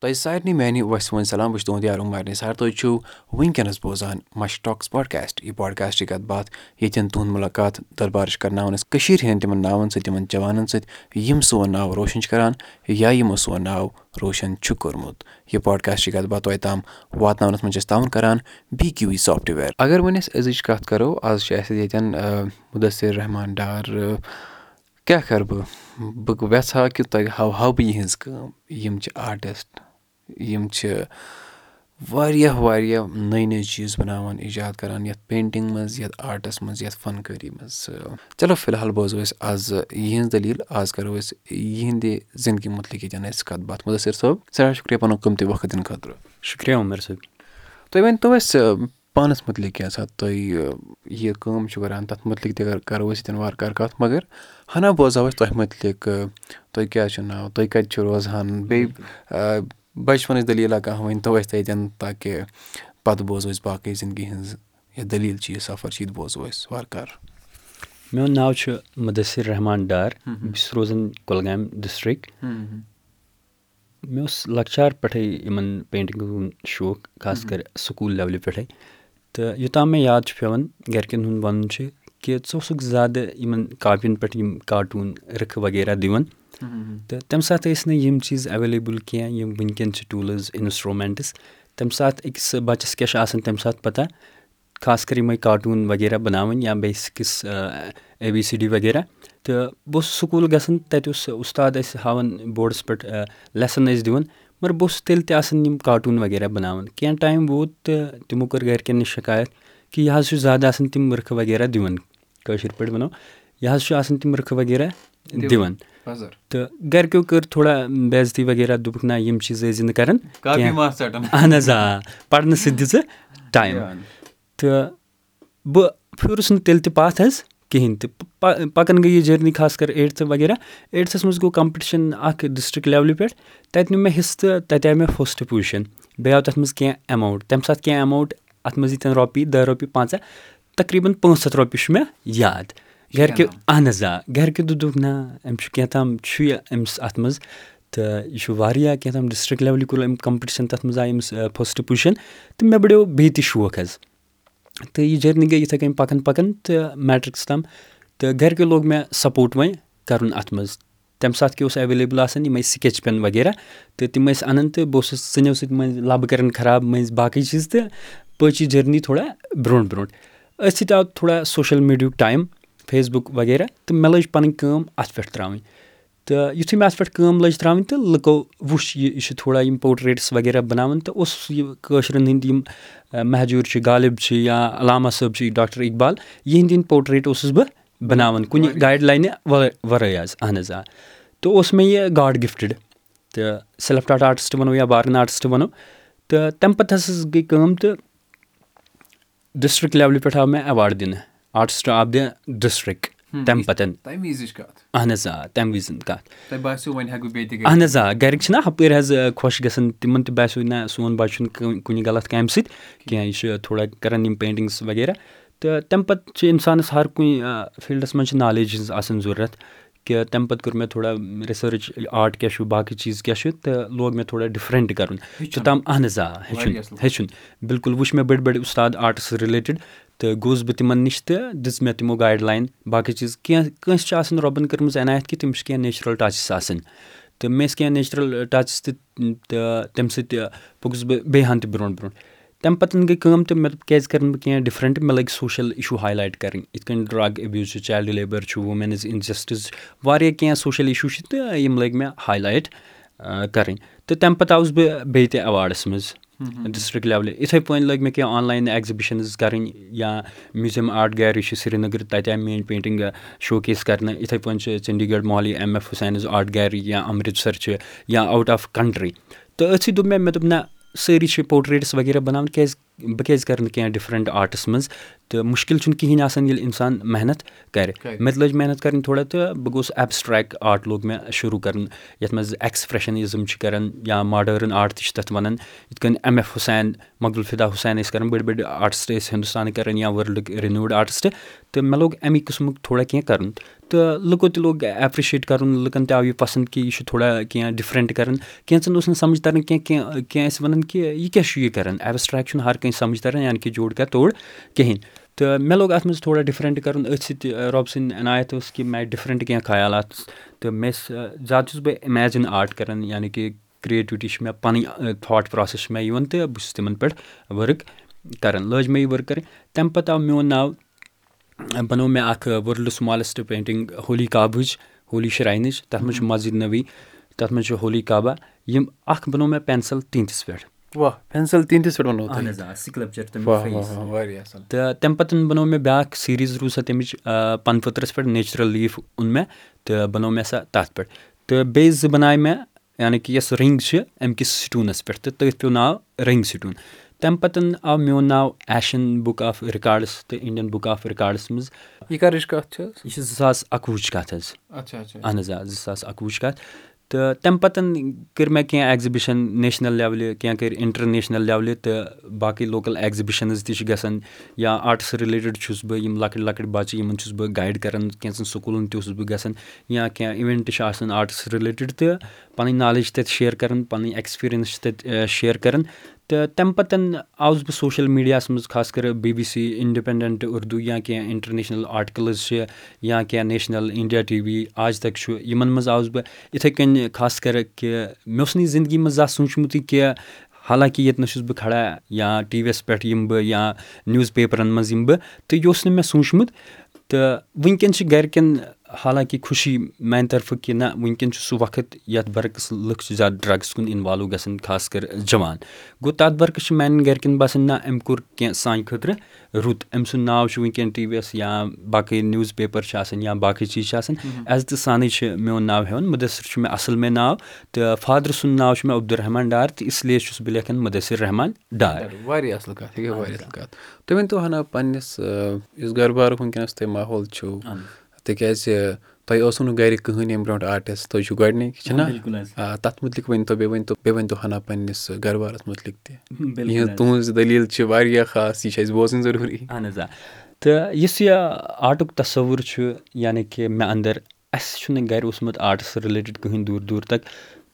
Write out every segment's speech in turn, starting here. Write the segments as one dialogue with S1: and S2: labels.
S1: تۄہہِ سارنٕے میانہِ وۄنۍ سلام بہٕ چھُس تُہُنٛد یار عمر نثار تُہۍ چھِو وٕنکیٚنَس بوزان مش ٹاکٕس پاڈکاسٹ یہِ پاڈکاسٹ چھِ کَتھ باتھ ییٚتٮ۪ن تُہُنٛد مُلاقات دربارٕش کَرناوان أسۍ کٔشیٖرِ ہِنٛدۍ تِمَن ناوَن سۭتۍ تِمَن جوانَن سۭتۍ یِم سون ناو روشَن چھِ کَران یا یِمو سون ناو روشَن چھُ کوٚرمُت۔ یہِ پاڈکاسٹ چھِ کَتھ باتھ توتہِ تام واتناونَس منٛز چھِ أسۍ تاوُن کَران بی کیوٗ وی سافٹوِیَر۔ اگر وۄنۍ أسۍ أزِچ کَتھ کَرو آز چھِ اَسہِ ییٚتٮ۪ن مُدثر رحمان ڈار کیٛاہ کَرٕ بہٕ؟ بہٕ وٮ۪ژھٕ ہا کہِ تۄہہِ ہاوہا بہٕ یِہٕنٛز کٲم یِم چھِ آرٹِسٹ یِم چھِ واریاہ واریاہ نٔے نٔے چیٖز بَناوان ایجاد کَران یَتھ پینٹِنٛگ منٛز یَتھ آرٹَس منٛز یَتھ فَنکٲری منٛز چلو فِلحال بوزو أسۍ آز یِہٕنٛز دٔلیٖل آز کَرو أسۍ یِہِنٛدِ زِندگی مُتعلِق ییٚتٮ۪ن اَسہِ کَتھ باتھ مُدثر صٲب سٮ۪ٹھاہ شُکریہ پَنُن قۭمتی وقت دِنہٕ خٲطرٕ۔
S2: شُکریہ عُمر صٲب۔
S1: تُہۍ ؤنۍتو اَسہِ پانَس مُتعلِق کیٛاہ سا تُہۍ یہِ کٲم چھُ کَران تَتھ مُتعلِق تہِ کَرو أسۍ ییٚتٮ۪ن وارٕ کارٕ کَتھ مگر ہنا بوزہو أسۍ تۄہہِ مُتعلِق تۄہہِ کیٛاہ چھُ ناو تُہۍ کَتہِ چھُو روزان بیٚیہِ بَچپَنٕچ دٔلیٖلہ کانٛہہ ؤنۍتو اَسہِ تۄہہِ ییٚتٮ۪ن تاکہِ پَتہٕ بوزو أسۍ باقٕے زِندگی ہِنٛز یۄس دٔلیٖل چھِ یہِ سفر چھِ یہِ تہِ بوزو أسۍ وارٕ کارٕ
S2: میون ناو چھُ مُدثر رحمان ڈار بہٕ چھُس روزان کۄلگامہِ ڈِسٹرٛک۔ مےٚ اوس لۄکچار پٮ۪ٹھَے یِمَن پینٹِنٛگَن ہُنٛد شوق خاص کَر سکوٗل لیولہِ پٮ۪ٹھَے۔ تہٕ یوٚتام مےٚ یاد چھُ پٮ۪وان گَرِکٮ۪ن ہُنٛد وَنُن چھُ کہِ ژٕ اوسُکھ زیادٕ یِمَن کاپیَن پٮ۪ٹھ یِم کاٹوٗن رٕکھٕ وغیرہ دِوان تہٕ تَمہِ ساتہٕ ٲسۍ نہٕ یِم چیٖز اٮ۪ویلیبٕل کینٛہہ یِم وٕنکٮ۪ن چھِ ٹوٗلٕز اِنَسٹرٛوٗمٮ۪نٛٹٕس تَمہِ ساتہٕ أکِس بَچَس کیٛاہ چھُ آسان تَمہِ ساتہٕ پَتہ؟ خاص کَر یِمَے کاٹوٗن وغیرہ بَناوٕنۍ یا basics A B C D وغیرہ. تہٕ بہٕ اوسُس سکوٗل گژھان تَتہِ اوس اُستاد اَسہِ ہاوان بوڈَس پٮ۪ٹھ لٮ۪سَن ٲسۍ دِوان مگر بہٕ اوسُس تیٚلہِ تہِ آسان یِم کاٹوٗن وغیرہ بَناوان. کینٛہہ ٹایم ووت تہٕ تِمو کٔر گَرِکٮ۪ن نِش شِکایت کہِ یہِ حظ چھُ زیادٕ آسان تِم رٕکھٕ وغیرہ دِوان کٲشِر پٲٹھۍ وَنو یہِ حظ چھُ آسان تِم رٕکھٕ وغیرہ دِوان تہٕ گَرِکیو کٔر تھوڑا بے عزتی وغیرہ دوٚپُکھ نہ یِم چیٖز ٲسۍ زِ نہٕ کَران اہن حظ آ پَرنہٕ سۭتۍ دِ ژٕ ٹایم تہٕ بہٕ پھیوٗرُس نہٕ تیٚلہِ تہِ پَتھ حظ کِہیٖنۍ تہِ پَکان گٔے یہِ جٔرنی خاص کَر ایٹتھٕ وغیرہ۔ ایٹتھَس منٛز گوٚو کَمپِٹِشَن اَکھ ڈِسٹِرٛک لیولہِ پٮ۪ٹھ تَتہِ نیوٗ مےٚ حِصہٕ تہٕ تَتہِ آے مےٚ فٔسٹ پُزِشَن بیٚیہِ آو تَتھ منٛز کینٛہہ اٮ۪ماوُنٛٹ تَمہِ ساتہٕ کینٛہہ اٮ۪ماوُنٛٹ اَتھ منٛز ییٖتٮ۪ن رۄپیہِ دَہ رۄپیہِ پنٛژاہ تقریٖباً پانٛژھ ہَتھ رۄپیہِ چھُ مےٚ یاد گَرِکیو اہن حظ آ گَرِکیو دوٚپ نہ أمِس چھُ کینٛہہ تام چھُ یہِ أمِس اَتھ منٛز تہٕ یہِ چھُ واریاہ کینٛہہ تام ڈِسٹِرٛک لیولہِ کوٚر أمۍ کَمپِٹِشَن تَتھ منٛز آے أمِس فٔسٹ پُزِشَن تہٕ مےٚ بَڑیو بیٚیہِ تہِ شوق حظ تہٕ یہِ جٔرنی گٔے یِتھَے کٔنۍ پَکان پَکان تہٕ میٹرِکَس تام تہٕ گَرِکیو لوگ مےٚ سَپوٹ وۄنۍ کَرُن اَتھ منٛز تَمہِ ساتہٕ کیٛاہ اوس ایویلیبٕل آسان یِمَے سِکیچ پٮ۪ن وغیرہ تہٕ تِم ٲسۍ اَنان تہٕ بہٕ اوسُس ژٕنیو سۭتۍ مٔنٛزۍ لَبہٕ کَران خراب مٔنٛزۍ باقٕے چیٖز تہٕ پٔچ یہِ جٔرنی تھوڑا برونٛٹھ برونٛٹھ أتھۍ سۭتۍ آو تھوڑا سوشَل میٖڈیہُک ٹایم فیس بُک وغیرہ تہٕ مےٚ لٔج پَنٕنۍ کٲم اَتھ پٮ۪ٹھ ترٛاوٕنۍ تہٕ یُتھُے مےٚ اَتھ پٮ۪ٹھ کٲم لٔج ترٛاوٕنۍ تہٕ لُکو وُچھ یہِ یہِ چھُ تھوڑا یِم پوٹریٹٕس وغیرہ بَناوان تہٕ اوسُس یہِ کٲشرٮ۪ن ہٕنٛدۍ یِم مہجوٗر چھِ غالِب چھِ یا علامہ صٲب چھِ ڈاکٹر اقبال یِہِنٛدۍ ہِنٛدۍ پوٹریٹ اوسُس بہٕ بَناوان کُنہِ گایِڈ لاینہِ وَرٲے حظ اہن حظ آ تہٕ اوس مےٚ یہِ گاڈ گِفٹٕڈ تہٕ سٮ۪لٕف ٹاٹ آرٹِسٹ وَنو یا بارگَن آرٹِسٹ وَنو تہٕ تَمہِ پَتہٕ ہَسا گٔے کٲم تہٕ ڈِسٹِرٛک لیولہِ پٮ۪ٹھ آو مےٚ ایواڈ دِنہٕ آرٹِسٹ آف دِ ڈِسٹِرٛک تَمہِ پَتَن اہن حظ آ تَمہِ وِزِ کَتھ اہن حظ آ گَرِکۍ چھِنہ ہُپٲرۍ حظ خۄش گژھان تِمَن تہِ باسیٚو نہ سون بَچہِ چھُنہٕ کُنہِ غلط کامہِ سۭتۍ کینٛہہ یہِ چھُ تھوڑا کَران یِم پینٹِنٛگٕس وغیرہ تہٕ تَمہِ پَتہٕ چھِ اِنسانَس ہر کُنہِ فیٖلڈَس منٛز چھِ نالیج ہِنٛز آسان ضوٚرَتھ کہِ تَمہِ پَتہٕ کوٚر مےٚ تھوڑا رِسٲرٕچ آرٹ کیاہ چھُ باقٕے چیٖز کیاہ چھُ تہٕ لوگ مےٚ تھوڑا ڈِفرَنٛٹ کَرُن توٚتام اہن حظ آ ہیٚچھُن ہیٚچھُن بِلکُل وٕچھ مےٚ بٔڑۍ بٔڑۍ اُستاد آرٹٕس رِلیٹِڈ تہٕ گوٚوُس بہٕ تِمَن نِش تہٕ دِژ مےٚ تِمو گایِڈ لاین باقٕے چیٖز کینٛہہ کٲنٛسہِ چھِ آسان رۄبَن کٔرمٕژ عنایت کہِ تٔمِس چھِ کینٛہہ نیچرَل ٹَچِس آسان تہٕ مےٚ ٲسۍ کینٛہہ نیچرَل ٹَچِس تہِ تہٕ تَمہِ سۭتۍ پوٚکُس بہٕ بیٚیہِ ہَن تہِ برونٛٹھ برونٛٹھ تَمہِ پَتہٕ گٔے کٲم تہٕ مےٚ کیٛازِ کَرٕ نہٕ بہٕ کینٛہہ ڈِفرَنٛٹ مےٚ لٔگۍ سوشَل اِشوٗ ہاے لایٹ کَرٕنۍ یِتھ کٔنۍ ڈرٛگ ایبیوٗز چھُ چایلڈٕ لیبَر چھُ ووٗمٮ۪نٕز اِنجَسٹٕس واریاہ کینٛہہ سوشَل اِشوٗ چھِ تہٕ یِم لٔگۍ مےٚ ہاے لایٹ کَرٕنۍ تہٕ تَمہِ پَتہٕ آوُس بہٕ بیٚیہِ تہِ ایواڈَس منٛز ڈِسٹِرٛک لیولہِ یِتھَے پٲٹھۍ لٔگۍ مےٚ کینٛہہ آنلاین ایٚگزِبِشَنٕز کَرٕنۍ یا میوٗزیَم آرٹ گیلری چھِ سرینَگر تَتہِ آے میٛٲنۍ پینٹِنٛگ شو کیس کَرنہٕ یِتھَے پٲٹھۍ چھِ چٔندی گڑھ مالی M F Husain's art gallery یا اَمرِتسَر چھِ یا آوُٹ آف کَنٹرٛی تہٕ سۭتۍ دوٚپ مےٚ مےٚ دوٚپ نہ سٲری چھِ پوٹریٹٕس وغیرہ بَناوان کیٛازِ بہٕ کیٛازِ کَرٕ نہٕ کینٛہہ ڈِفرَنٛٹ آرٹَس منٛز تہٕ مُشکِل چھُنہٕ کِہیٖنۍ آسان ییٚلہِ اِنسان محنت کَرِ۔ مےٚ تہِ لٔج محنت کَرٕنۍ تھوڑا تہٕ بہٕ گوٚوُس ایبسٹرٛیک آرٹ لوگ مےٚ شروٗع کَرُن۔ یَتھ منٛز ایٚکٕسپرٛیشَنِزٕم چھِ کَران یا ماڈٲرٕن آرٹ تہِ چھِ تَتھ وَنان۔ یِتھ کٔنۍ ایم ایف حُسین مۄغل فِدا حُسین ٲسۍ کَران بٔڑۍ بٔڑۍ آرٹِسٹ ٲسۍ ہِندُستانٕکۍ کَران یا وٲلڈٕکۍ رِنوٗڈ آرٹِسٹ تہٕ مےٚ لوگ اَمی قٕسمُک تھوڑا کینٛہہ کَرُن تہٕ لُکو تہِ لوگ ایپرِشیٹ کَرُن لُکَن تہِ آو یہِ پَسنٛد کہِ یہِ چھُ تھوڑا کینٛہہ ڈِفرَنٛٹ کَران۔ کینٛژَن اوس نہٕ سَمٕجھ تَران کینٛہہ کینٛہہ کینٛہہ ٲسۍ وَنان کہِ یہِ کیاہ چھُ یہِ کَران؟ ایبسٹرٛیکٹ چھُنہٕ ہر کٲنٛسہِ سَمٕجھ تَران یعنی کہِ جوڑ کَر توڑ کِہیٖنۍ۔ تہٕ مےٚ لوگ اَتھ منٛز تھوڑا ڈِفرَنٛٹ کَرُن۔ أتھۍ سۭتۍ رۄبہٕ سٕنٛدۍ عنایت ٲس کہِ مےٚ ڈِفرَنٛٹ کینٛہہ خیالات۔ تہٕ مےٚ ٲسۍ زیادٕ چھُس بہٕ اِمیجِن آرٹ کَران یعنی کہِ کِرٛیٹِوِٹی چھِ مےٚ پَنٕنۍ تھاٹ پرٛاسٮ۪س چھِ مےٚ یِوان تہٕ بہٕ چھُس تِمَن پٮ۪ٹھ ؤرٕک کَران لٲج مےٚ یہِ ؤرٕک کَرٕنۍ۔ تَمہِ پَتہٕ آو میون ناو بَنوو مےٚ اَکھ ؤرلڈٕ سُمالٮ۪سٹ پینٹِنٛگ ہولی کابٕچ ہولی شراینٕچ تَتھ منٛز چھُ مَسجِد نبی تَتھ منٛز چھُ ہولی کابا یِم اَکھ بَنوو مےٚ پٮ۪نسَل تیٖنٛتِس پٮ۪ٹھ۔ تہٕ تَمہِ پَتہٕ بَنوو مےٚ بیٛاکھ سیٖریٖز روٗز سۄ تَمِچ پَنہٕ پھٔترَس پٮ۪ٹھ نیچرَل لیٖف اوٚن مےٚ تہٕ بَنوو مےٚ سۄ تَتھ پٮ۪ٹھ۔ تہٕ بیٚیہِ زٕ بَناے مےٚ یعنی کہِ یۄس رِنٛگ چھِ اَمہِ کِس سٹوٗنَس پٮ۪ٹھ تہٕ تٔتھۍ پیوٚو ناو رِنٛگ سٹوٗن تَمہِ پَتہٕ آو میون ناو ایشَن بُک آف رِکاڈٕس تہٕ اِنڈیَن بُک آف رِکاڈَس منٛز۔
S1: یہِ چھِ
S2: زٕ ساس اَکوُہٕچ کَتھ حظ۔ اَہن حظ آ زٕ ساس اَکوُہٕچ کَتھ۔ تہٕ تَمہِ پَتہٕ کٔرۍ مےٚ کینٛہہ ایٚگزِبِشَن نیشنَل لیولہِ کینٛہہ کٔرۍ اِنٹَرنیشنَل لیولہِ تہٕ باقٕے لوکَل ایٚگزِبِشَنٕز تہِ چھِ گژھان یا آرٹٕس رِلیٹِڈ چھُس بہٕ یِم لۄکٕٹۍ لۄکٕٹۍ بَچہٕ یِمَن چھُس بہٕ گایِڈ کَران کینٛژھن سکوٗلَن تہِ اوسُس بہٕ گژھان یا کینٛہہ اِوٮ۪نٛٹ چھِ آسان آرٹٕس رِلیٹِڈ تہٕ پَنٕنۍ نالیج چھِ تَتہِ شِیَر کَران پَنٕنۍ ایٚکٕسپیٖریَنٕس چھِ تَتہِ شِیَر کَران تہٕ تَمہِ پَتہٕ آوُس بہٕ سوشَل میٖڈیاہَس منٛز خاص کَر B B C independent Urdu یا کینٛہہ اِنٹَرنیشنَل آٹِکَلٕز چھِ یا کینٛہہ national India T V Aaj Tak چھُ یِمَن منٛز آوُس بہٕ۔ یِتھَے کٔنۍ خاص کَر کہِ مےٚ اوس نہٕ یہِ زِندگی منٛز زانٛہہ سوٗنٛچمُتُے کہِ حالانکہِ ییٚتہِ چھُس بہٕ کھڑا یا ٹی وی یَس پٮ۪ٹھ یِمہٕ بہٕ یا نِوٕز پیپرَن منٛز یِمہٕ بہٕ تہٕ یہِ اوس نہٕ مےٚ سوٗنٛچمُت۔ تہٕ وٕنکٮ۪ن چھِ گَرِکٮ۪ن حالانکہِ خوشی میٛانہِ طرفہٕ کہِ نہ وٕنکٮ۪ن چھُ سُہ وقت یَتھ برعکس لُکھ چھِ زیادٕ ڈرٛگٕس کُن اِنوالو گژھان خاص کر جوان۔ گوٚو تَتھ برعکس چھِ میٛانٮ۪ن گَرِکٮ۪ن باسان نہ أمۍ کوٚر کینٛہہ سانہِ خٲطرٕ رُت۔ أمۍ سُنٛد ناو چھُ وٕنکٮ۪ن ٹی وی یَس یا باقٕے نِوٕز پیپَر چھِ آسان یا باقٕے چیٖز چھِ آسان۔ عزتہٕ سانٕے چھِ میون ناو ہٮ۪وان مُدثر چھُ مےٚ اَصٕل مےٚ ناو تہٕ فادرٕ سُنٛد ناو چھُ مےٚ عبدالرحمان ڈار تہٕ اِسلیے چھُس بہٕ لیکھان مُدثر رحمان ڈار۔
S1: واریاہ اَصٕل کَتھ یہِ گٔے واریاہ اَصٕل کَتھ۔ تُہۍ ؤنۍتو ہَنا پنٛنِس یُس گَرٕ بارُک وٕنکٮ۪نَس تۄہہِ ماحول چھُو تِکیٛازِ تۄہہِ اوسوُ نہٕ گَرِ کٕہٕنۍ اَمہِ برونٛٹھ آرٹِسٹ تُہۍ چھُو گۄڈنِکۍ چھِنہ آ تَتھ مُتعلِق ؤنۍتو بیٚیہِ ؤنۍتو بیٚیہِ ؤنۍتو ہَنا پنٛنِس گَرٕ بارَس مُتعلِق تہِ۔ یِہٕنٛز تُہٕنٛز دٔلیٖل چھِ واریاہ خاص یہِ چھِ اَسہِ بوزٕنۍ ضروٗری۔
S2: اَہن حظ آ۔ تہٕ یُس یہِ آرٹُک تصوُر چھُ یعنی کہِ مےٚ اَندَر اَسہِ چھُنہٕ گَرِ اوسمُت آرٹٕس رِلیٹِڈ کٕہٕنۍ دوٗر دوٗر تک۔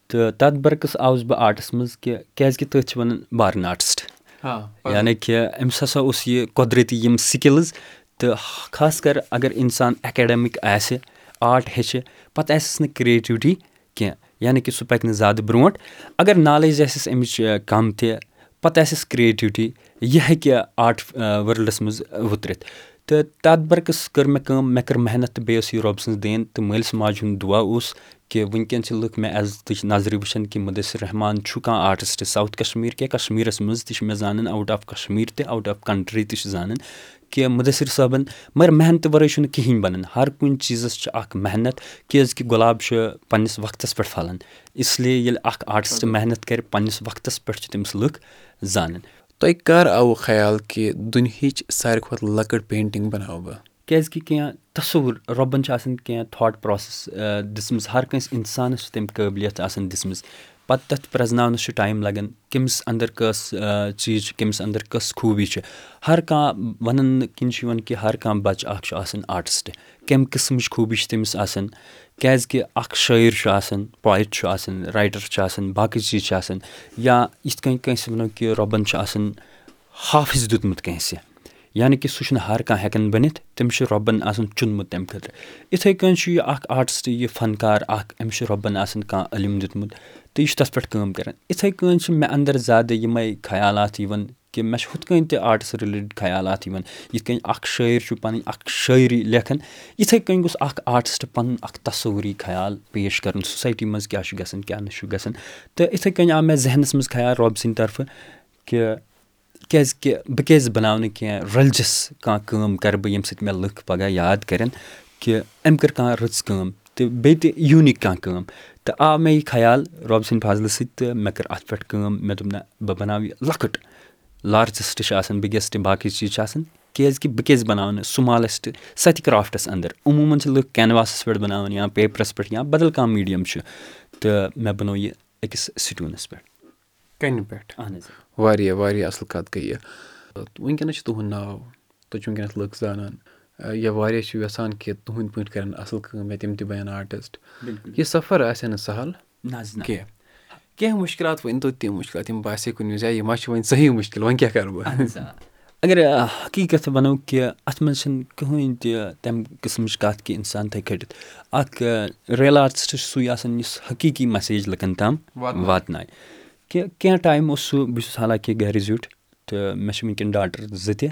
S2: تہٕ تَتھ برعکس آوُس بہٕ آرٹَس منٛز کہِ کیٛازِکہِ تٔتھۍ چھِ وَنان بارٕن آرٹِسٹ یعنی کہِ أمِس ہَسا اوس یہِ قۄدرٔتی یِم سِکِلٕز تہٕ خاص کَر اگر اِنسان اٮ۪کیڈَمِک آسہِ آرٹ ہیٚچھِ پَتہٕ آسٮ۪س نہٕ کِرٛیٹِوِٹی کینٛہہ یعنی کہِ سُہ پَکہِ نہٕ زیادٕ برونٛٹھ۔ اگر نالیج آسٮ۪س اَمِچ کَم تہِ پَتہٕ آسٮ۪س کِرٛیٹِوِٹی یہِ ہیٚکہِ آرٹ وٲلڈَس منٛز وُترِتھ تہٕ تَتھ برعکس کٔر مےٚ کٲم مےٚ کٔر محنت تہٕ بیٚیہِ ٲس یہِ رۄبہٕ سٕنٛز دین تہٕ مٲلِس ماجہِ ہُنٛد دُعا اوس کہِ وٕنکٮ۪ن چھِ لُکھ مےٚ عزتٕچ نظرِ وٕچھان کہِ مُدثر رحمان چھُ کانٛہہ آرٹِسٹ ساوُتھ کَشمیٖر کیٛاہ کَشمیٖرَس منٛز تہِ چھِ مےٚ زانان آوُٹ آف کَشمیٖر تہِ آوُٹ آف کَنٹرٛی تہِ چھِ زانان کہِ مُدثر صٲبَن مگر محنتہٕ وَرٲے چھُنہٕ کِہیٖنۍ بَنان ہر کُنہِ چیٖزَس چھِ اَکھ محنت کیٛازِکہِ گۄلاب چھُ پنٛنِس وقتَس پٮ۪ٹھ پھَلان اِسلیے ییٚلہِ اَکھ آرٹِسٹ محنت کَرِ پنٛنِس وقتَس پٮ۪ٹھ چھِ تٔمِس لُکھ زانان
S1: تۄہہِ کَر آوُ خیال کہِ دُنہِچ ساروی کھۄتہٕ لۄکٕٹ پینٹِنٛگ بَناوٕ بہٕ
S2: کیٛازِکہِ کینٛہہ تصوُر رۄبَن چھِ آسان کینٛہہ تھاٹ پرٛاسٮ۪س دِژمٕژ ہر کٲنٛسہِ اِنسانَس چھِ تَمہِ قٲبلیت آسان دِژمٕژ۔ پَتہٕ تَتھ پرٛزناونَس چھُ ٹایم لَگان کٔمِس اَندَر کۄس چیٖز چھِ کٔمِس اَندَر کۄس خوٗبی چھِ۔ ہر کانٛہہ وَنان نہٕ کِنۍ چھُ یِوان کہِ ہر کانٛہہ بَچہِ اَکھ چھُ آسان آرٹِسٹ کَمہِ قٕسمٕچ خوٗبی چھِ تٔمِس آسان؟ کیٛازِکہِ اَکھ شٲعر چھُ آسان پویِٹ چھُ آسان رایٹَر چھُ آسان باقٕے چیٖز چھِ آسان۔ یا یِتھ کٔنۍ کٲنٛسہِ وَنو کہِ رۄبَن چھُ آسان حافِظ دیُتمُت کٲنٛسہِ یعنی کہِ سُہ چھُنہٕ ہر کانٛہہ ہٮ۪کان بٔنِتھ تٔمِس چھُ رۄبَن آسان چُنمُت تَمہِ خٲطرٕ۔ یِتھَے کٔنۍ چھُ یہِ اَکھ آرٹِسٹ یہِ فَنکار اَکھ أمِس چھُ رۄبَن آسان کانٛہہ علم دیُتمُت تہٕ یہِ چھُ تَتھ پٮ۪ٹھ کٲم کَران۔ یِتھَے کٔنۍ چھِ مےٚ اَندَر زیادٕ یِمَے خیالات یِوان کہِ مےٚ چھِ ہُتھ کٔنۍ تہِ آرٹٕس رِلیٹِڈ خیالات یِوان۔ یِتھ کٔنۍ اَکھ شٲعر چھُ پَنٕنۍ اَکھ شٲعری لیکھان۔ یِتھَے کٔنۍ گوٚژھ اَکھ آرٹِسٹ پَنُن اَکھ تصوُری خیال پیش کَرُن سوسایٹی منٛز کیٛاہ چھُ گژھان کیٛاہ نہٕ چھُ گژھان۔ تہٕ یِتھَے کٔنۍ آو مےٚ ذہنَس منٛز خیال رۄبہٕ سٕنٛدِ طرفہٕ کہِ کیٛازِکہِ بہٕ کیٛازِ بَناو نہٕ کینٛہہ ریٚلجَس کانٛہہ کٲم کَرٕ بہٕ ییٚمہِ سۭتۍ مےٚ لُکھ پَگاہ یاد کَرن کہِ أمۍ کٔر کانٛہہ رٕژ کٲم تہٕ بیٚیہِ تہِ یوٗنیٖک کانٛہہ کٲم تہٕ آو مےٚ یہِ خیال رۄبہٕ سٕنٛدِ فضلہٕ سۭتۍ تہٕ مےٚ کٔر اَتھ پٮ۪ٹھ کٲم مےٚ دوٚپ نہ بہٕ بَناو یہِ لۄکٕٹ لارجَسٹ چھِ آسان بِگیسٹ باقٕے چیٖز چھِ آسان کیٛازِکہِ بہٕ کیٛازِ بَناو نہٕ سُمالٮ۪سٹ سۄ تہِ کرٛافٹَس اَندَر عموٗماً چھِ لُکھ کٮ۪نواسَس پٮ۪ٹھ بَناوان یا پیپرَس پٮ۪ٹھ یا بَدَل کانٛہہ میٖڈیَم چھُ تہٕ مےٚ بَنوو یہِ أکِس سٹوٗنَس پٮ۪ٹھ
S1: کَنہِ پٮ۪ٹھ.
S2: اَہن حظ.
S1: واریاہ واریاہ اَصٕل کَتھ گٔے یہِ. وٕنکٮ۪نَس چھُ تُہُنٛد ناو تُہۍ چھِو وٕنکٮ۪نَس لُکھ زانان. یا واریاہ چھِ یَژھان کہِ تُہٕنٛدۍ پٲٹھۍ کَرَن اَصٕل کٲم یا تِم تہِ بَنن آرٹِسٹ. یہِ سفر آسہِ ہا نہٕ سہل؟ کینٛہہ. کینٛہہ مُشکلات ؤنۍتو تِم مُشکلات یِم باسے کُنہِ وِزِ یہِ ما چھِ وۄنۍ صحیح مُشکِل وۄنۍ کیٛاہ کَرٕ بہٕ؟
S2: اگر حقیٖقت وَنو کہِ اَتھ منٛز چھِنہٕ کٕہٕنۍ تہِ تَمہِ قٕسمٕچ کَتھ کہِ اِنسان تھَکہِ کھٔٹِتھ. اَکھ رِیَل آرٹِسٹ چھُ سُے آسان یُس حقیٖقی مَسیج لُکَن تام واتنایہِ کہِ کینٛہہ ٹایم اوس سُہ بہٕ چھُس حالانکہِ گَرِ زیُٹھ تہٕ مےٚ چھِ وٕنکٮ۪ن ڈاٹَر زٕ تہِ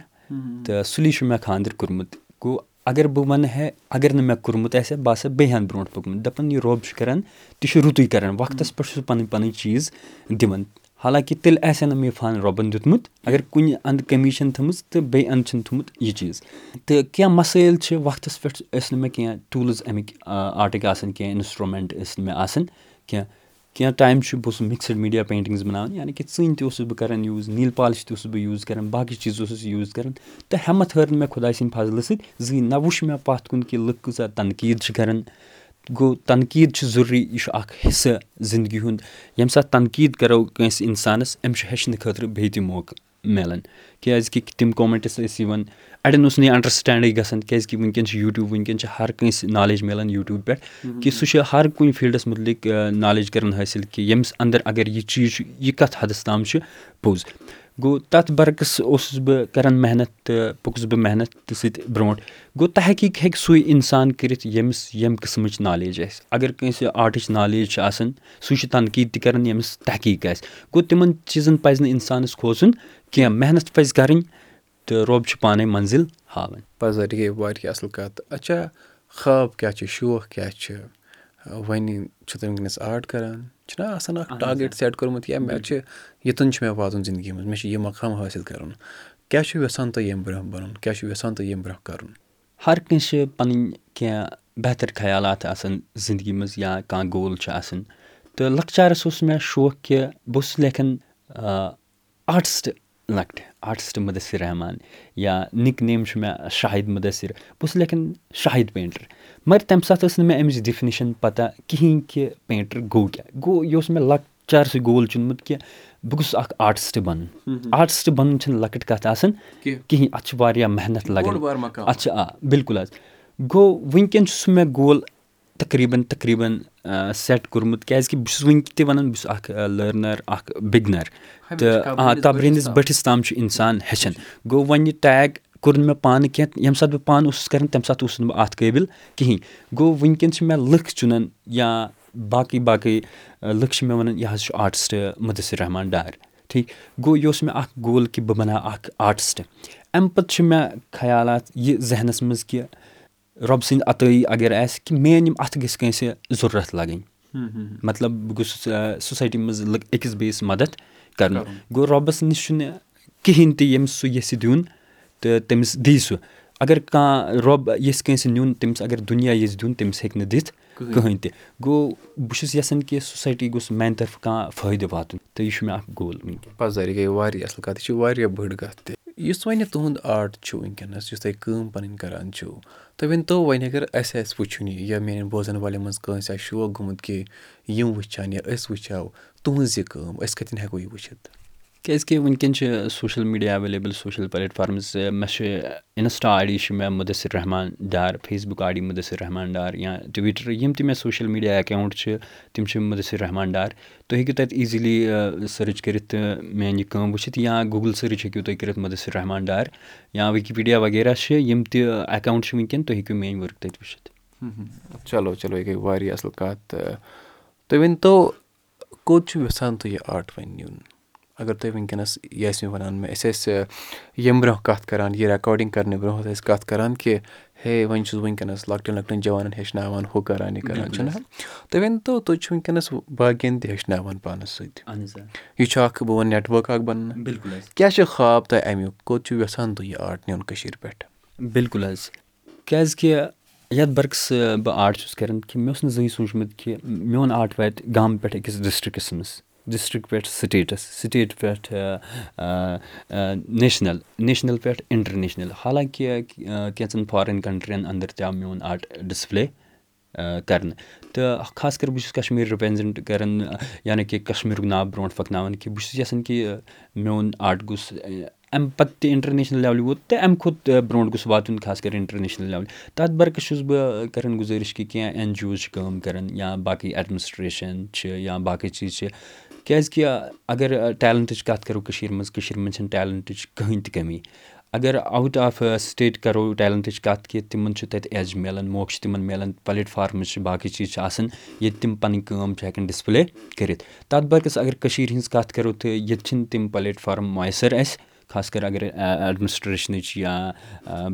S2: تہٕ سُلی چھُ مےٚ خانٛدَر کوٚرمُت۔ گوٚو اگر بہٕ وَنہٕ ہے اگر نہٕ مےٚ کوٚرمُت آسہِ ہا بہٕ آسہٕ ہا بیٚیہِ ہَن برونٛٹھ پوٚکمُت دَپان یہِ رۄب چھُ کَران تہِ چھُ رُتُے کَران۔ وقتَس پٮ۪ٹھ چھُ سُہ پَنٕنۍ پَنٕنۍ چیٖز دِوان۔ حالانکہِ تیٚلہِ آسہِ ہا نہٕ مےٚ یہِ فَن رۄبَن دیُتمُت۔ اگر کُنہِ اَندٕ کٔمی چھَنہٕ تھٲمٕژ تہٕ بیٚیہِ اَندٕ چھِنہٕ تھوٚمُت یہِ چیٖز۔ تہٕ کینٛہہ مَسٲیِل چھِ وقتَس پٮ۪ٹھ ٲسۍ نہٕ مےٚ کینٛہہ ٹوٗلٕز اَمِکۍ آرٹٕکۍ آسان کینٛہہ اِنَسٹرٛوٗمٮ۪نٛٹ ٲسۍ نہٕ مےٚ آسان۔ کینٛہہ کینٛہہ ٹایم چھُ بہٕ اوسُس مِکسٕڈ میٖڈیا پینٹِنٛگٕز بَناوان یعنی کہِ ژٕنۍ تہِ اوسُس بہٕ کَران یوٗز نیٖل پالِش تہِ اوسُس بہٕ یوٗز کَران باقٕے چیٖز اوسُس یوٗز کَران تہٕ ہٮ۪مَتھ ہٲر نہٕ مےٚ خۄداے سٕنٛدِ فضلہٕ سۭتۍ زٕہٕنۍ نہ وٕچھ مےٚ پَتھ کُن کہِ لُکھ کۭژاہ تنقیٖد چھِ کَران گوٚو تنقیٖد چھِ ضروٗری یہِ چھُ اَکھ حِصہٕ زِندگی ہُنٛد ییٚمہِ ساتہٕ تنقیٖد کَرو کٲنٛسہِ اِنسانَس أمِس چھُ ہیٚچھنہٕ خٲطرٕ بیٚیہِ تہِ موقعہٕ مِلان۔ کیٛازِکہِ تِم کومٮ۪نٛٹٕس ٲسۍ یِوان اَڑٮ۪ن اوس نہٕ یہِ اَنڈَرسٕٹینٛڈٕے گژھان کیٛازِکہِ وٕنکٮ۪ن چھِ یوٗٹیوٗب وٕنکٮ۪ن چھِ ہر کٲنٛسہِ نالیج مِلان یوٗٹیوٗب پٮ۪ٹھ کہِ سُہ چھُ ہر کُنہِ فیٖلڈَس مُتعلِق نالیج کَران حٲصِل کہِ ییٚمِس اَندَر اگر یہِ چیٖز چھُ یہِ کَتھ حدَس تام چھُ پوٚز گوٚو تَتھ بَرعکٕس اوسُس بہٕ کَران محنت تہٕ پوٚکُس بہٕ محنت تہٕ سۭتۍ برونٛٹھ۔ گوٚو تحقیٖق ہیٚکہِ سُے اِنسان کٔرِتھ ییٚمِس ییٚمہِ قٕسمٕچ نالیج آسہِ۔ اگر کٲنٛسہِ آرٹٕچ نالیج چھِ آسان سُے چھُ تنقیٖد تہِ کَران ییٚمِس تحقیٖق آسہِ۔ گوٚو تِمَن چیٖزَن پَزِ نہٕ اِنسانَس کھوژُن کینٛہہ محنت پَزِ کَرٕنۍ تہٕ رۄب چھُ پانَے مٔنزِل ہاوان۔
S1: پَزَر یہِ گٔے واریاہ اَصٕل کَتھ۔ اچھا خاب کیٛاہ چھِ شوق کیٛاہ چھِ؟ وۄنۍ چھُ تُہۍ وٕنکٮ۪نَس آرٹ کَران؟ چھُنہ آسان اَکھ ٹارگیٹ سٮ۪ٹ کوٚرمُت یا مےٚ چھِ
S2: ہر کٲنٛسہِ چھِ پَنٕنۍ کینٛہہ بہتر خیالات آسان زِندگی منٛز یا کانٛہہ گول چھُ آسان۔ تہٕ لۄکچارَس اوس مےٚ شوق کہِ بہٕ اوسُس لیکھان آٹِسٹ لۄکٹہِ آٹِسٹ مُدثِر رحمان یا نِک نیم چھُ مےٚ شاہِد مُدثِر۔ بہٕ اوسُس لیکھان شاہِد پینٹَر مگر تَمہِ ساتہٕ ٲس نہٕ مےٚ اَمِچ ڈِفِنِشَن پَتہ کِہیٖنۍ کہِ پینٹَر گوٚو کیٛاہ۔ گوٚو یہِ اوس مےٚ لۄکچارسٕے گول چُنمُت کہِ بہٕ گوٚژھُس اَکھ آٹِسٹ بَنُن۔ آٹِسٹ بَنُن چھِنہٕ لۄکٕٹ کَتھ آسان کِہیٖنۍ اَتھ چھِ واریاہ محنت لَگان۔ اَتھ چھِ آ بِلکُل حظ۔ گوٚو وٕنکٮ۪ن چھُ سُہ مےٚ گول تقریٖباً تقریٖباً سٮ۪ٹ کوٚرمُت کیٛازِکہِ بہٕ چھُس وٕنہِ تہِ وَنان بہٕ چھُس اَکھ لٔرنَر اَکھ بِگنَر تہٕ آ تَبریٖنِس بٔٹھِس تام۔ چھُ اِنسان ہیٚچھان۔ گوٚو وۄنۍ یہِ ٹیگ کوٚر نہٕ مےٚ پانہٕ کینٛہہ ییٚمہِ ساتہٕ بہٕ پانہٕ اوسُس کَران تَمہِ ساتہٕ اوسُس نہٕ بہٕ اَتھ قٲبِل کِہیٖنۍ۔ گوٚو وٕنکٮ۪ن چھِ مےٚ لٕکھ چُنان یا باقٕے باقٕے لٕکھ چھِ مےٚ وَنان یہِ حظ چھُ آٹِسٹ مُدثِر رحمان ڈار۔ ٹھیٖک؟ گوٚو یہِ اوس مےٚ اَکھ گول کہِ بہٕ بَناو اَکھ آٹِسٹ اَمہِ پَتہٕ چھِ مےٚ خیالات یہِ ذہنَس منٛز کہِ رۄبہٕ سٕنٛدۍ عطٲیی اگر آسہِ کہِ میٲنۍ یِم اَتھٕ گٔژھۍ کٲنٛسہِ ضوٚرَتھ لَگٕنۍ۔ مطلب بہٕ گوٚژھُس سوسایٹی منٛز أکِس بیٚیِس مَدَد کَرُن۔ گوٚو رۄبَس نِش چھُنہٕ کِہیٖنۍ تہِ ییٚمِس سُہ ییٚژھِ دیُن تہٕ تٔمِس دی سُہ۔ اگر کانٛہہ رۄب ییٚژھِ کٲنٛسہِ نیُن تٔمِس اگر دُنیا ییٚژھِ دیُن تٔمِس ہیٚکہِ نہٕ دِتھ کٕہٕنۍ. تہِ. گوٚو بہٕ چھُس یَژھان کہِ سوسایٹی گوٚژھ میٛانہِ طرفہٕ کانٛہہ فٲیدٕ واتُن. تہٕ یہِ چھُ مےٚ اکھ گول
S1: پَزَر یہِ گٔے واریاہ اَصٕل کَتھ یہِ چھِ واریاہ بٔڑ کَتھ تہِ. یُس وۄنۍ تُہُنٛد آرٹ چھُ وٕنکٮ۪نَس یُس تۄہہِ کٲم پَنٕنۍ کَران چھُو تُہۍ ؤنۍتو وۄنۍ اگر اَسہِ آسہِ وٕچھُن یہِ یا میٛانٮ۪ن بوزَن والٮ۪ن منٛز کٲنٛسہِ آسہِ شوق گوٚمُت کہِ یِم وٕچھ ہَن یا أسۍ وٕچھو تُہٕنٛز یہِ کٲم أسۍ کَتٮ۪ن ہٮ۪کو یہِ وٕچھِتھ
S2: کیٛازِکہِ وٕنکٮ۪ن چھِ social media available social platforms مےٚ چھِ اِنَسٹا آی ڈی چھِ مےٚ Mudassir Rahman Dar Facebook I D Mudassir Rahman Dar یا ٹُوِٹَر یِم تہِ مےٚ سوشَل میٖڈیا اٮ۪کاوُنٛٹ چھِ تِم چھِ مُدثِر رحمان ڈار تُہۍ ہیٚکِو تَتہِ ایٖزِلی سٔرٕچ کٔرِتھ تہٕ میٛانہِ یہِ کٲم وٕچھِتھ یا گوٗگٕل سٔرٕچ ہیٚکِو تُہۍ کٔرِتھ مُدثِر رحمان ڈار یا وِکِپیٖڈیا وغیرہ چھِ یِم تہِ اٮ۪کاوُنٛٹ چھِ وٕنکٮ۪ن تُہۍ ہیٚکِو میٛٲنۍ ؤرٕک تَتہِ وٕچھِتھ
S1: چلو چلو یہِ گٔے واریاہ اَصٕل کَتھ تہٕ تُہۍ ؤنۍتو کوٚت نیُن اگر تُہۍ وٕنکٮ۪نَس یہِ ٲسۍ مےٚ وَنان مےٚ أسۍ ٲسۍ ییٚمہِ برونٛہہ کَتھ کَران یہِ رٮ۪کاڈِنٛگ کَرنہٕ برونٛہہ ٲسۍ أسۍ کَتھ کَران کہِ ہے وۄنۍ چھُس وٕنکٮ۪نَس لۄکٹٮ۪ن لۄکٹٮ۪ن جوانَن ہیٚچھناوان ہُہ کَران یہِ کَران چھُنہ تُہۍ ؤنۍتو تُہۍ چھُو وٕنکٮ۪نَس باقٕیَن تہِ ہیٚچھناوان پانَس سۭتۍ؟ یہِ چھُ اَکھ بہٕ وَنہٕ نٮ۪ٹؤرٕک اَکھ بَنان۔
S2: بِلکُل
S1: کیٛاہ چھُ خاب تۄہہِ اَمیُک؟ کوٚت چھُو یَژھان تُہۍ یہِ آرٹ نیُن کٔشیٖرِ پٮ۪ٹھ؟
S2: بِلکُل حظ۔ کیٛازِکہِ یَتھ بَرعکٕس بہٕ آرٹ چھُس کَران کہِ مےٚ اوس نہٕ زٕہٕنۍ سوٗنٛچمُت کہِ میون آرٹ واتہِ گامہٕ پٮ۪ٹھ أکِس ڈِسٹِرٛکَس منٛز ڈِسٹِرٛک پٮ۪ٹھ سِٹیٹَس سِٹیٹ پٮ۪ٹھ نیشنَل نیشنَل پٮ۪ٹھ اِنٹَرنیشنَل حالانکہِ کینٛژَن فارِن کَنٹرٛیَن اَندَر تہِ آو میون آرٹ ڈِسپٕلے کَرنہٕ تہٕ خاص کَر بہٕ چھُس کَشمیٖر رِپرٛٮ۪زٮ۪نٛٹ کَران یعنی کہِ کَشمیٖرُک ناو برونٛٹھ پَکناوان کہِ بہٕ چھُس یَژھان کہِ میون آرٹ گوٚژھ اَمہِ پَتہٕ تہِ اِنٹَرنیشنَل لٮ۪ولہِ ووت تہٕ اَمہِ کھۄتہٕ برونٛٹھ گوٚژھ واتُن خاص کَر اِنٹَرنیشنَل لٮ۪ولہِ تَتھ برعکس چھُس بہٕ کَران گُزٲرِش کہِ کینٛہہ اٮ۪ن جی اوز چھِ کٲم کَران یا باقٕے ایڈمِنِسٹرٛیشَن چھِ یا باقٕے چیٖز چھِ کیٛازِکہِ اگر ٹیلَنٹٕچ کَتھ کَرو کٔشیٖرِ منٛز کٔشیٖرِ منٛز چھَنہٕ ٹیلَنٹٕچ کٕہٕنۍ تہِ کٔمی۔ اگر آوُٹ آف سٹیٹ کَرو ٹیلَنٹٕچ کَتھ کہِ تِمَن چھُ تَتہِ ایٚج مِلان موقعہٕ چھِ تِمَن مِلان پَلیٹفارمٕز چھِ باقٕے چیٖز چھِ آسان ییٚتہِ تِم پَنٕنۍ کٲم چھِ ہٮ۪کان ڈِسپٕلے کٔرِتھ۔ تَتھ برعکس اگر کٔشیٖرِ ہِنٛز کَتھ کَرو تہٕ ییٚتہِ چھِنہٕ تِم پَلیٹفارم میسر اَسہِ خاص کَر اگر ایڈمِنِسٹرٛیشنٕچ یا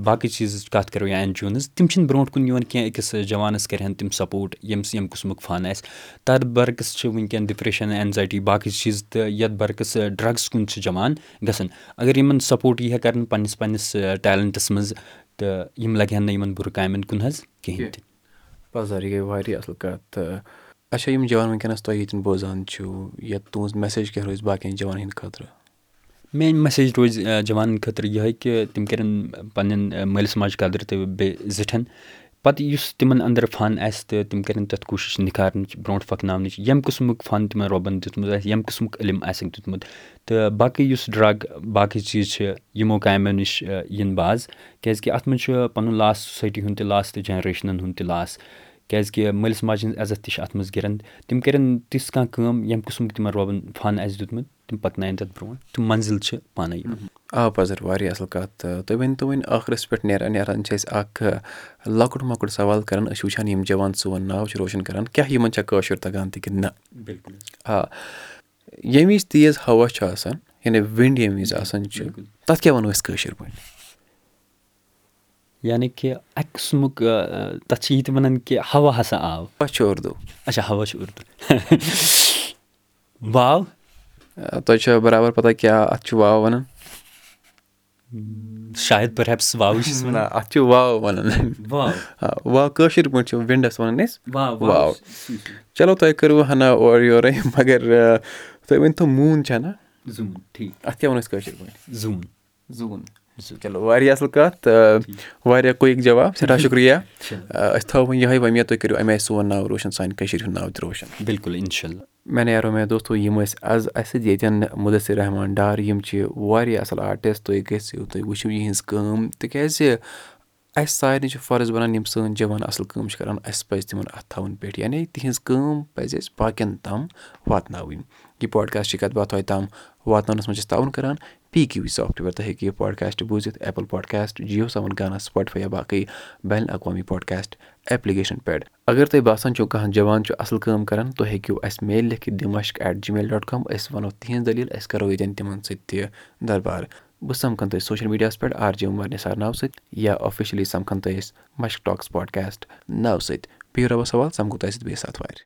S2: باقٕے چیٖزٕچ کَتھ کَرو یا اٮ۪ن جی او ہٕنٛز تِم چھِنہٕ برونٛٹھ کُن یِوان کینٛہہ أکِس جوانَس کَرِہَن تِم سپوٹ ییٚمِس ییٚمہِ قٕسمُک فَن آسہِ تَتھ برعکس چھِ وٕنکٮ۪ن ڈِپریشَن اٮ۪نزایٹی باقٕے چیٖز تہٕ یَتھ برعکس ڈرٛگٕس کُن چھِ جوان گژھان اگر یِمَن سپوٹ یی ہا کَرنہٕ پنٛنِس پنٛنِس ٹیلَنٹَس منٛز تہٕ یِم لَگہِ ہَن نہٕ یِمَن بُرٕ کامٮ۪ن کُن حظ کِہیٖنۍ تہِ
S1: پَزر یہِ گٔے واریاہ اَصٕل کَتھ تہٕ اچھا یِم جوان وٕنکٮ۪نَس تۄہہِ ییٚتٮ۪ن بوزان چھُو یا تُہٕنٛز میسیج کیٛاہ روزِ باقٕیَن جوانَن ہِنٛدِ خٲطرٕ
S2: میٛٲنۍ میسیج روزِ جوانَن خٲطرٕ یِہوٚے کہِ تِم کَرن پنٛنٮ۪ن مٲلِس ماجہِ قدر تہٕ بیٚیہِ زِٹھٮ۪ن پَتہٕ یُس تِمَن اَندَر فَن آسہِ تہٕ تِم کَرن تَتھ کوٗشِش نِکھارنٕچ برونٛٹھ پَکناونٕچ ییٚمہِ قٕسمُک فَن تِمَن رۄبَن دیُتمُت آسہِ ییٚمہِ قٕسمُک علم آسٮ۪کھ دیُتمُت تہٕ باقٕے یُس ڈرٛگ باقٕے چیٖز چھِ یِمو کامیو نِش یِنہٕ باز کیٛازِکہِ اَتھ منٛز چھُ پَنُن لاس سوسایٹی ہُنٛد تہِ لاس تہٕ جَنریشنَن ہُنٛد تہِ لاس کیٛازِکہِ مٲلِس ماجہِ ہِنٛز عزت تہِ چھِ اَتھ منٛز تِم کَرن تِژھ کانٛہہ کٲم ییٚمہِ قٕسمُک تِمَن رۄبَن فَن آسہِ دیُتمُت تِم پَکناون تَتھ برونٛٹھ تِم مٔنزِل چھِ پانَے
S1: آ پَزر واریاہ اَصٕل کَتھ تہٕ تُہۍ ؤنۍ تو وۄنۍ ٲخرَس پٮ۪ٹھ نیران نیران چھِ أسۍ اَکھ لۄکُٹ مۄکُٹ سوال کَران أسۍ چھِ وٕچھان یِم جوان سون ناو چھِ روشَن کَران کیٛاہ یِمَن چھےٚ کٲشُر تَگان تہِ کِنہٕ نہ
S2: بِلکُل
S1: آ ییٚمہِ وِزِ تیز ہوا چھُ آسان یعنی وِنٛڈ ییٚمہِ وِزِ آسان چھُ تَتھ کیٛاہ وَنو أسۍ کٲشِر پٲٹھۍ
S2: یعنی کہِ اَکہِ قٕسمُک تَتھ چھِ یہِ تہِ وَنان کہِ ہوا ہسا آو۔
S1: چھُ اُردو۔
S2: اچھا ہوا چھُ اُردو۔ واو۔
S1: تۄہہِ چھا بَرابر پَتہ کیٛاہ اَتھ چھُ واو وَنان؟
S2: شاید پٔر ہیپٕس واوٕے چھُس
S1: نہ اَتھ چھُ واو وَنان۔ واو۔ کٲشِر پٲٹھۍ چھِ وِنٛڈَس وَنان أسۍ۔ واو چلو تۄہہِ کٔروٕ ہنا اورٕ یورَے مگر تُہۍ ؤنۍتو موٗن چھےٚ نہ اَتھ کیٛاہ وَنو أسۍ کٲشِر پٲٹھۍ؟
S2: زوٗن۔
S1: زوٗن چلو واریاہ اَصٕل کَتھ تہٕ واریاہ کُیِک جواب سٮ۪ٹھاہ شُکریہ أسۍ تھاوو وۄنۍ یِہوٚے وۄمید تُہۍ کٔرِو اَمہِ آیہِ سون ناو روشَن سانہِ کٔشیٖرِ ہُنٛد ناو تہِ روشَن
S2: بِلکُل اِنشاء اللہ
S1: مےٚ نیرو مےٚ دوستو یِم ٲسۍ آز اَسہِ سۭتۍ ییٚتٮ۪ن مُدثر رحمان ڈار یِم چھِ واریاہ اَصٕل آرٹِسٹ تُہۍ گٔژھِو تُہۍ وٕچھِو یِہِنٛز کٲم تِکیٛازِ اَسہِ سارنٕے چھُ فرض بَنان یِم سٲنۍ جوان اَصٕل کٲم چھِ کَران اَسہِ پَزِ تِمَن اَتھٕ تھاوُن پٮ۪ٹھ یعنی تِہِنٛز کٲم پَزِ اَسہِ باقٕیَن تام واتناوٕنۍ یہِ پاڈکاسٹٕچ کَتھ باتھ تۄہہِ تام واتناونَس منٛز چھِ أسۍ تعاوُن کَران پی کیوٗ وی سافٹوِیَر تُہۍ ہیٚکِو یہِ پاڈکاسٹ بوٗزِتھ ایپٕل پاڈکاسٹ جِیو سیوَن گانا سٕپاٹفاے یا باقٕے بین الاقوامی پاڈکاسٹ ایپلِکیشَن پٮ۪ٹھ۔ اگر تۄہہِ باسان چھُو کانٛہہ جوان چھُ اَصٕل کٲم کَران تُہۍ ہیٚکِو اَسہِ میل لیکھِتھ Dimashk at gmail dot com أسۍ وَنو تِہِنٛز دٔلیٖل أسۍ کَرو ییٚتٮ۪ن تِمَن سۭتۍ تہِ دربار۔ بہٕ سَمکھَن تۄہہِ سوشَل میٖڈیاہَس پٮ۪ٹھ آر جے عمر نثار ناوٕ سۭتۍ یا آفِشلی سَمکھَن تۄہہِ أسۍ مَشک ٹاکٕس پاڈکاسٹ ناوٕ سۭتۍ۔ بِہِو رۄبَس سوال سَمکھو تۄہہِ سۭتۍ بیٚیہِ ساتہٕ وارِ